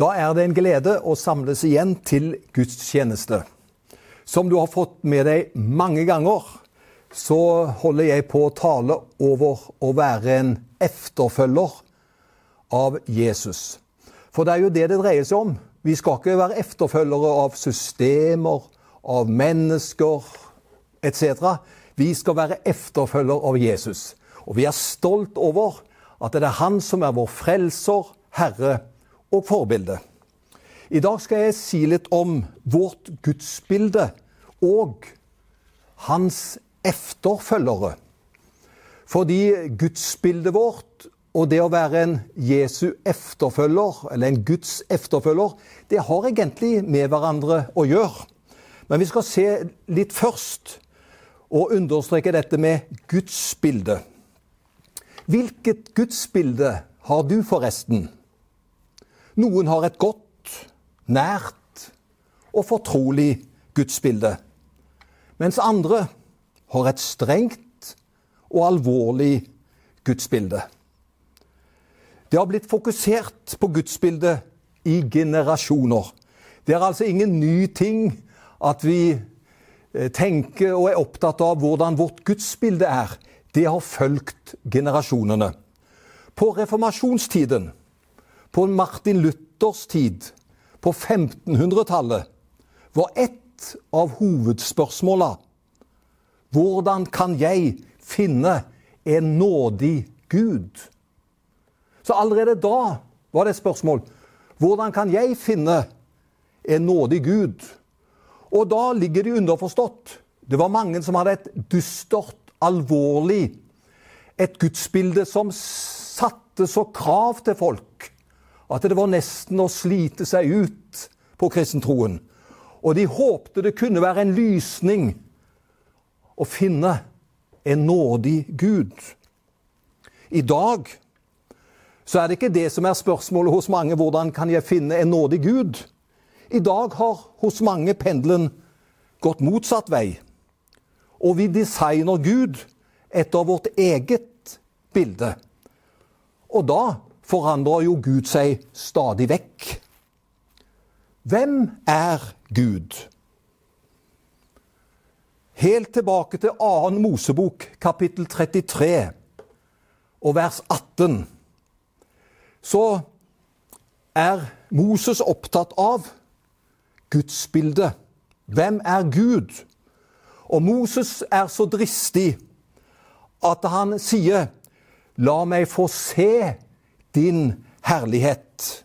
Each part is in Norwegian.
Da er det en glede å samles igjen til gudstjeneste. Som du har fått med deg mange ganger, så holder jeg på å tale over å være en efterfølger av Jesus. For det er jo det det dreier seg om. Vi skal ikke være efterfølgere av systemer, av mennesker etc. Vi skal være efterfølger av Jesus. Og vi er stolt over at det er han som er vår frelser, herre og forbilde. I dag skal jeg si litt om vårt gudsbilde og hans efterfølgere. Fordi gudsbildet vårt og det å være en Jesu efterfølger, eller en Guds efterfølger, det har egentlig med hverandre å gjøre. Men vi skal se litt først og understreke dette med gudsbildet. Hvilket gudsbilde har du, forresten? Noen har et godt, nært og fortrolig gudsbilde, mens andre har et strengt og alvorlig gudsbilde. Det har blitt fokusert på gudsbildet i generasjoner. Det er altså ingen ny ting at vi eh, tenker og er opptatt av hvordan vårt gudsbilde er. Det har fulgt generasjonene. På reformasjonstiden på Martin Luthers tid, på 1500-tallet, var ett av hovedspørsmåla hvordan kan jeg finne en nådig Gud? Så allerede da var det et spørsmål. Hvordan kan jeg finne en nådig Gud? Og da ligger det underforstått. Det var mange som hadde et dystert, alvorlig, et gudsbilde som satte så krav til folk at det var nesten å slite seg ut på kristentroen. Og de håpte det kunne være en lysning å finne en nådig Gud. I dag så er det ikke det som er spørsmålet hos mange hvordan kan jeg finne en nådig Gud? I dag har hos mange pendelen gått motsatt vei. Og vi designer Gud etter vårt eget bilde. Og da forandrer jo Gud seg stadig vekk. Hvem er Gud? Helt tilbake til 2. Mosebok, kapittel 33 og vers 18, så er Moses opptatt av gudsbildet. Hvem er Gud? Og Moses er så dristig at han sier, 'La meg få se din herlighet.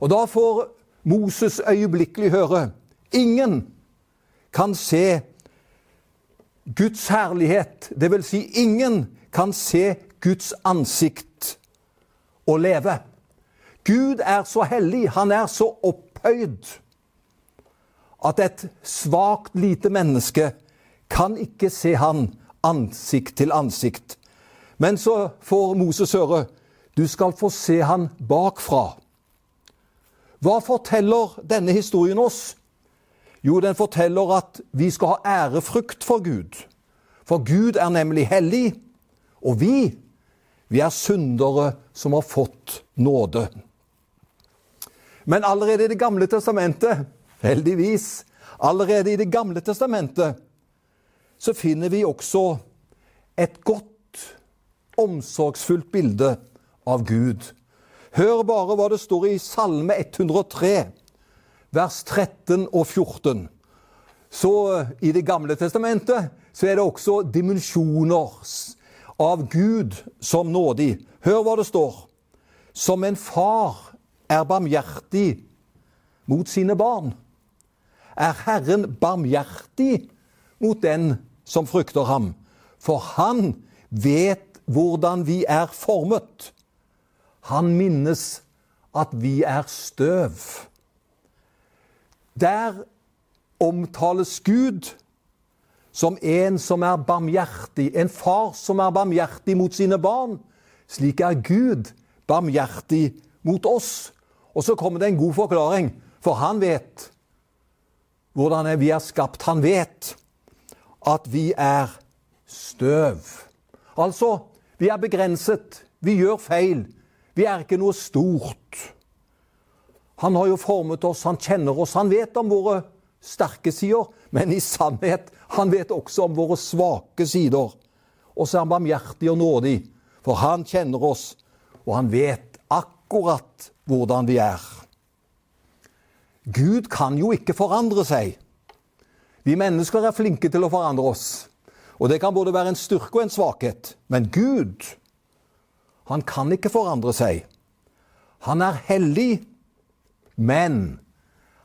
Og da får Moses øyeblikkelig høre ingen kan se Guds herlighet, vil si ingen kan se Guds ansikt og leve. Gud er så hellig, han er så opphøyd, at et svakt lite menneske kan ikke se han ansikt til ansikt. Men så får Moses høre du skal få se han bakfra. Hva forteller denne historien oss? Jo, den forteller at vi skal ha ærefrykt for Gud. For Gud er nemlig hellig, og vi, vi er syndere som har fått nåde. Men allerede i Det gamle testamentet, heldigvis, allerede i Det gamle testamentet, så finner vi også et godt, omsorgsfullt bilde av Gud. Hør bare hva det står i Salme 103, vers 13 og 14. Så i Det gamle testamentet så er det også dimensjoner av Gud som nådig. Hør hva det står. Som en far er barmhjertig mot sine barn, er Herren barmhjertig mot den som frykter ham. For han vet hvordan vi er formet. Han minnes at vi er støv. Der omtales Gud som en som er barmhjertig, en far som er barmhjertig mot sine barn. Slik er Gud barmhjertig mot oss. Og så kommer det en god forklaring, for han vet hvordan vi er skapt. Han vet at vi er støv. Altså, vi er begrenset. Vi gjør feil. Vi er ikke noe stort. Han har jo formet oss, han kjenner oss, han vet om våre sterke sider. Men i sannhet, han vet også om våre svake sider. Og så er han barmhjertig og nådig, for han kjenner oss, og han vet akkurat hvordan vi er. Gud kan jo ikke forandre seg. Vi mennesker er flinke til å forandre oss. Og det kan både være en styrke og en svakhet. Men Gud, han kan ikke forandre seg. Han er hellig, men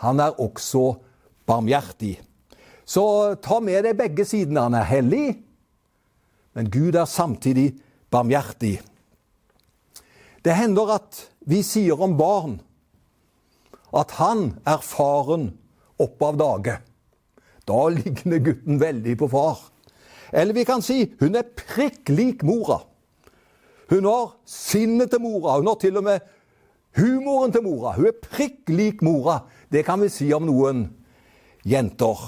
han er også barmhjertig. Så ta med deg begge sidene. Han er hellig, men Gud er samtidig barmhjertig. Det hender at vi sier om barn at han er faren opp av dage. Da ligner gutten veldig på far. Eller vi kan si hun er prikk lik mora. Hun har sinnet til mora. Hun har til og med humoren til mora. Hun er prikk lik mora. Det kan vi si om noen jenter.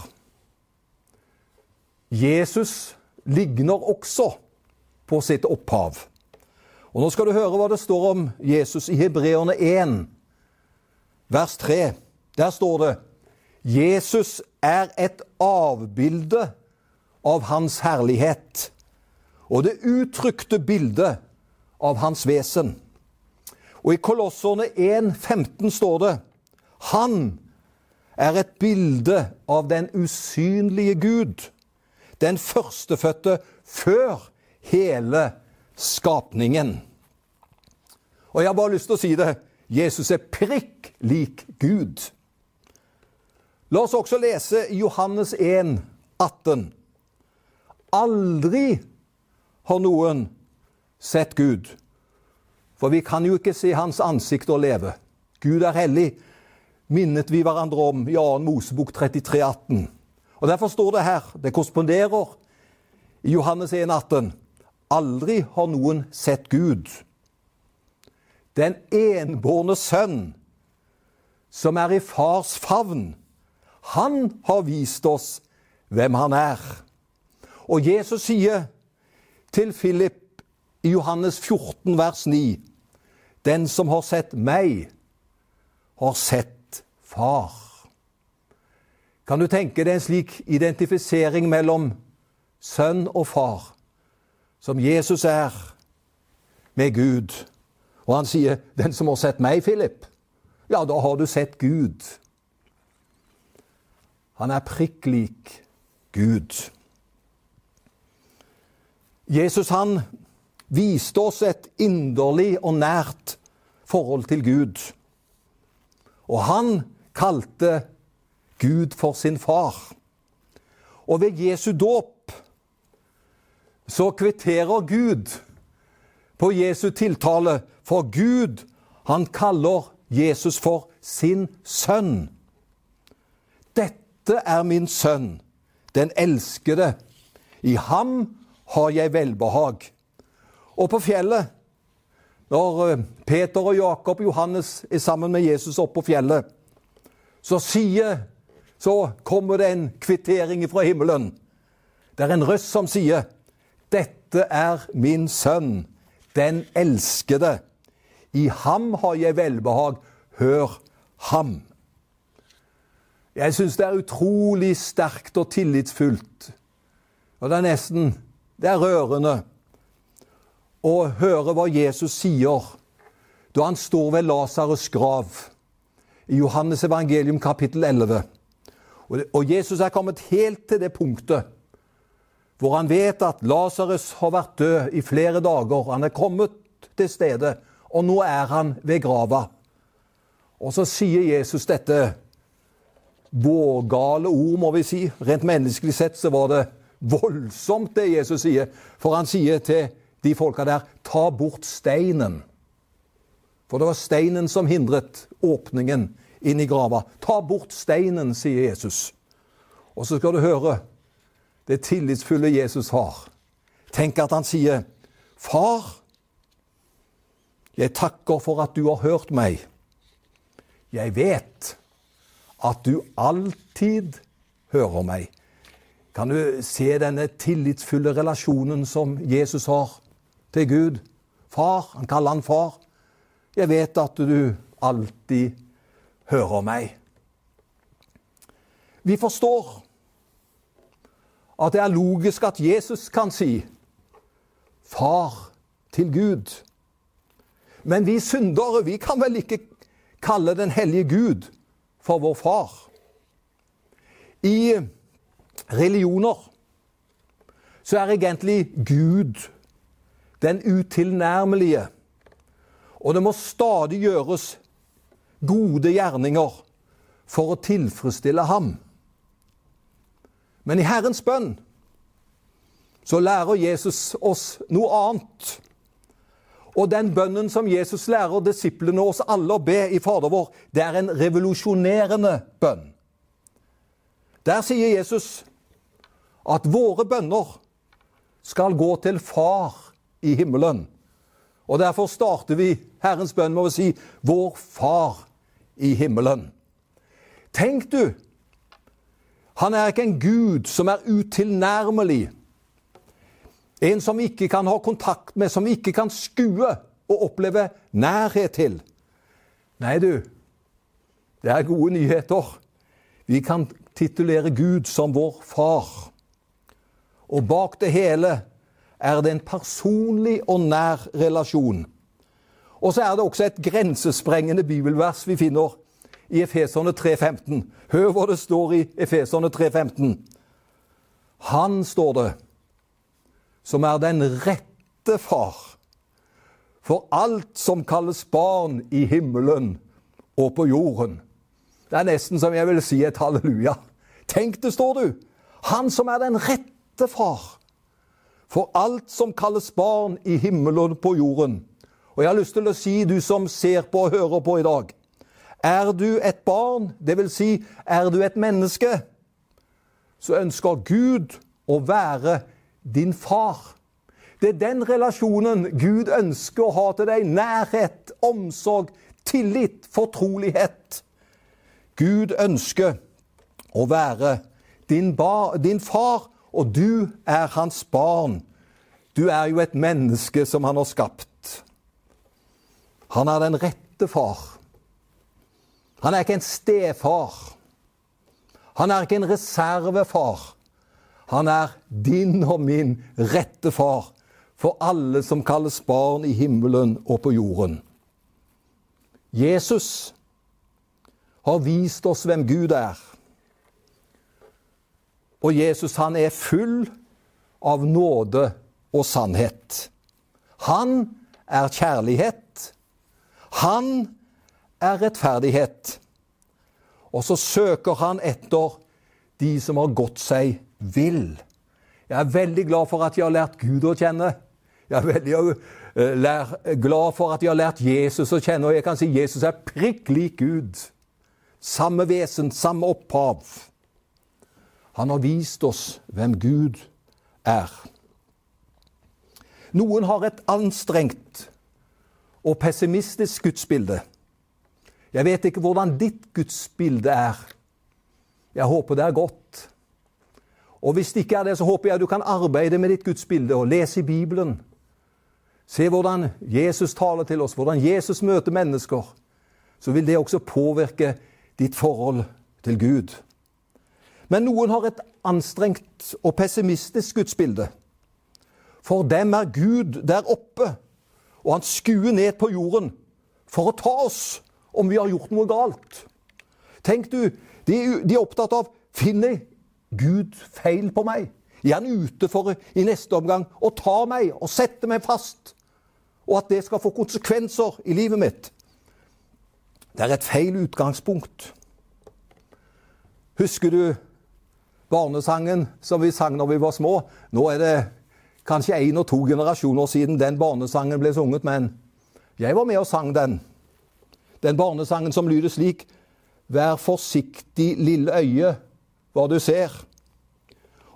Jesus ligner også på sitt opphav. Og Nå skal du høre hva det står om Jesus i Hebreerne 1, vers 3. Der står det Jesus er et avbilde av Hans herlighet og det uttrykte bildet av Hans vesen. Og i Kolosserne 1,15 står det Han er et bilde av den usynlige Gud, den førstefødte før hele skapningen. Og jeg har bare lyst til å si det Jesus er prikk lik Gud. La oss også lese Johannes 1, 18. Aldri har noen sett Gud. For vi kan jo ikke se Hans ansikt og leve. Gud er hellig, minnet vi hverandre om i 2. Mosebok 33, 18. Og Derfor står det her, det korresponderer i Johannes 1, 18. Aldri har noen sett Gud. Den enbårne sønn, som er i fars favn, han har vist oss hvem han er. Og Jesus sier til Philip i Johannes 14, vers 9.: Den som har sett meg, har sett Far. Kan du tenke deg en slik identifisering mellom sønn og far, som Jesus er med Gud? Og han sier, 'Den som har sett meg, Philip', ja, da har du sett Gud. Han er prikk lik Gud. Jesus han viste oss et inderlig og nært forhold til Gud. Og han kalte Gud for sin far. Og ved Jesu dåp så kvitterer Gud på Jesu tiltale, for Gud, han kaller Jesus for sin sønn. Dette er min sønn, den elskede. I ham har jeg velbehag. Og på fjellet, når eh, Peter og Jakob og Johannes er sammen med Jesus oppe på fjellet, så sier Så kommer det en kvittering fra himmelen. Det er en røst som sier, 'Dette er min sønn, den elskede'. I ham har jeg velbehag. Hør ham. Jeg syns det er utrolig sterkt og tillitsfullt. Og det er nesten Det er rørende å høre hva Jesus sier da han står ved Lasarus' grav i Johannes evangelium kapittel 11. Og Jesus er kommet helt til det punktet hvor han vet at Lasarus har vært død i flere dager. Han er kommet til stedet, og nå er han ved grava. Og så sier Jesus dette vågale ord, må vi si. Rent menneskelig sett så var det voldsomt, det Jesus sier. For han sier til de folka der, ta bort steinen. For det var steinen som hindret åpningen inn i grava. Ta bort steinen, sier Jesus. Og så skal du høre det tillitsfulle Jesus har. Tenk at han sier, Far, jeg takker for at du har hørt meg. Jeg vet at du alltid hører meg. Kan du se denne tillitsfulle relasjonen som Jesus har til Gud? Far, han kaller han far. Jeg vet at du alltid hører meg. Vi forstår at det er logisk at Jesus kan si far til Gud. Men vi syndere, vi kan vel ikke kalle den hellige Gud for vår far. I religioner så er egentlig Gud den utilnærmelige. Og det må stadig gjøres gode gjerninger for å tilfredsstille ham. Men i Herrens bønn så lærer Jesus oss noe annet. Og den bønnen som Jesus lærer disiplene oss alle å be i Fader vår, det er en revolusjonerende bønn. Der sier Jesus at våre bønner skal gå til Far i himmelen. Og Derfor starter vi Herrens bønn med å si 'Vår Far i himmelen'. Tenk du han er ikke en gud som er utilnærmelig. En som vi ikke kan ha kontakt med, som vi ikke kan skue og oppleve nærhet til. Nei, du, det er gode nyheter. Vi kan titulere Gud som vår far. Og bak det hele er det en personlig og nær relasjon. Og så er det også et grensesprengende bibelvers vi finner i Efeserne 3,15. Hør hva det står i Efeserne 3,15. Han, står det, som er den rette far for alt som kalles barn i himmelen og på jorden. Det er nesten som jeg vil si et halleluja. Tenk det, står du. Han som er den rette far for alt som kalles barn i himmelen på jorden. Og jeg har lyst til å si, du som ser på og hører på i dag er du et barn, dvs. Si, er du et menneske, så ønsker Gud å være din far. Det er den relasjonen Gud ønsker å ha til deg. Nærhet, omsorg, tillit, fortrolighet. Gud ønsker å være din, bar, din far, og du er hans barn. Du er jo et menneske som han har skapt. Han er den rette far. Han er ikke en stefar. Han er ikke en reservefar. Han er din og min rette far for alle som kalles barn i himmelen og på jorden. Jesus har vist oss hvem Gud er. Og Jesus han er full av nåde og sannhet. Han er kjærlighet. Han er rettferdighet. Og så søker han etter de som har gått seg vill. Jeg er veldig glad for at jeg har lært Gud å kjenne. Jeg er veldig uh, glad for at jeg har lært Jesus å kjenne. Og jeg kan si Jesus er prikk lik Gud. Samme vesen, samme opphav. Han har vist oss hvem Gud er. Noen har et anstrengt og pessimistisk gudsbilde. Jeg vet ikke hvordan ditt gudsbilde er. Jeg håper det er godt. Og hvis det ikke er det, så håper jeg du kan arbeide med ditt gudsbilde og lese i Bibelen. Se hvordan Jesus taler til oss, hvordan Jesus møter mennesker. Så vil det også påvirke ditt forhold til Gud. Men noen har et anstrengt og pessimistisk gudsbilde. For dem er Gud der oppe, og han skuer ned på jorden for å ta oss om vi har gjort noe galt. Tenk du, de, de er opptatt av finner Gud feil på meg? Er han ute for i neste omgang å ta meg og sette meg fast? Og at det skal få konsekvenser i livet mitt? Det er et feil utgangspunkt. Husker du barnesangen som vi sang når vi var små? Nå er det kanskje én og to generasjoner siden den barnesangen ble sunget, men jeg var med og sang den. Den barnesangen som lyder slik Vær forsiktig, lille øye, hva du ser.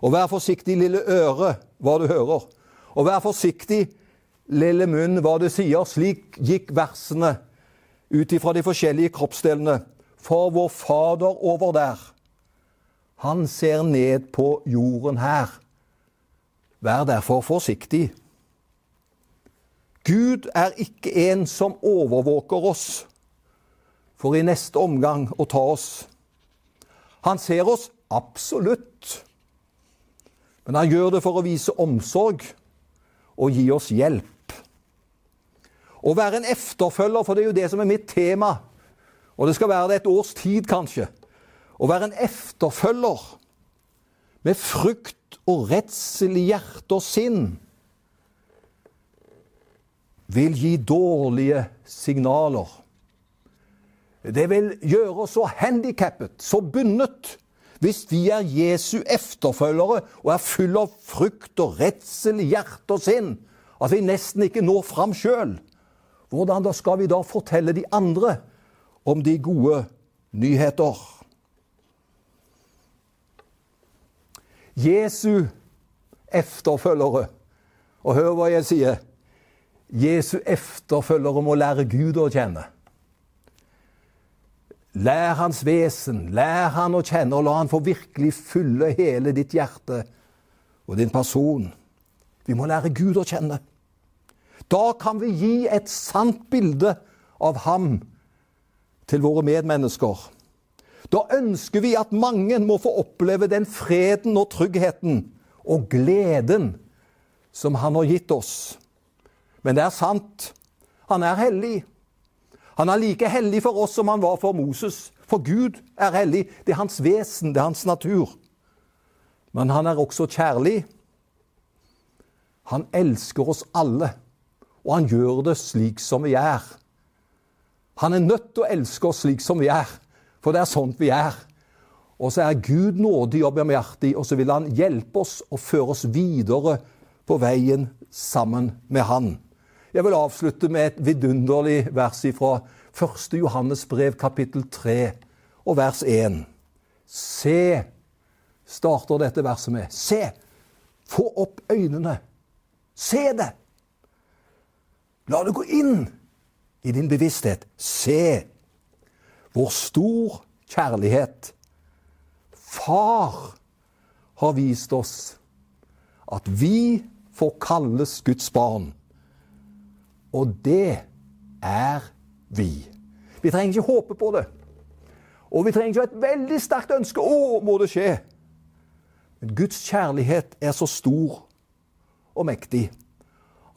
Og vær forsiktig, lille øre, hva du hører. Og vær forsiktig, lille munn, hva du sier. Slik gikk versene ut ifra de forskjellige kroppsdelene. For vår Fader over der, han ser ned på jorden her. Vær derfor forsiktig. Gud er ikke en som overvåker oss for i neste omgang å ta oss. Han ser oss absolutt, men han gjør det for å vise omsorg og gi oss hjelp. Å være en efterfølger, for det er jo det som er mitt tema, og det skal være det et års tid kanskje. Å være en efterfølger med frykt og redsel i hjerte og sinn vil gi dårlige signaler. Det vil gjøre oss så handikappet, så bundet, hvis vi er Jesu efterfølgere og er full av frykt og redsel i hjerte og sinn, at vi nesten ikke når fram sjøl. Hvordan da skal vi da fortelle de andre om de gode nyheter? Jesu efterfølgere, og hør hva jeg sier Jesu efterfølgere må lære Gud å kjenne. Lær hans vesen, lær han å kjenne, og la han få virkelig fylle hele ditt hjerte og din person. Vi må lære Gud å kjenne. Da kan vi gi et sant bilde av ham til våre medmennesker. Da ønsker vi at mange må få oppleve den freden og tryggheten og gleden som han har gitt oss. Men det er sant. Han er hellig. Han er like hellig for oss som han var for Moses. For Gud er hellig. Det er hans vesen, det er hans natur. Men han er også kjærlig. Han elsker oss alle, og han gjør det slik som vi er. Han er nødt til å elske oss slik som vi er, for det er sånt vi er. Og så er Gud nådig og barmhjertig, og så vil han hjelpe oss og føre oss videre på veien sammen med Han. Jeg vil avslutte med et vidunderlig vers fra 1. Johannes brev, kapittel 3, og vers 1. Se, starter dette verset med. Se! Få opp øynene. Se det! La det gå inn i din bevissthet. Se hvor stor kjærlighet Far har vist oss. At vi får kalles Guds barn. Og det er vi. Vi trenger ikke håpe på det. Og vi trenger ikke et veldig sterkt ønske. Å, må det skje? Men Guds kjærlighet er så stor og mektig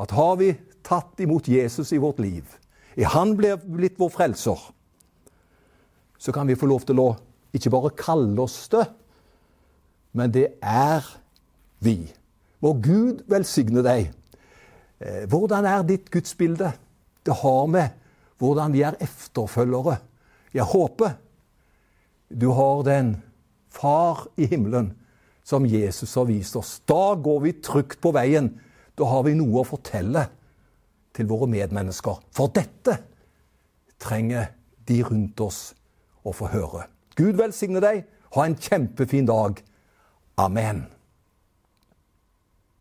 at har vi tatt imot Jesus i vårt liv, er Han blitt vår frelser, så kan vi få lov til å ikke bare kalle oss det, men det er vi. Må Gud velsigne deg Eh, hvordan er ditt gudsbilde? Det har med hvordan vi er efterfølgere. Jeg håper du har den Far i himmelen som Jesus har vist oss. Da går vi trygt på veien. Da har vi noe å fortelle til våre medmennesker. For dette trenger de rundt oss å få høre. Gud velsigne deg. Ha en kjempefin dag. Amen.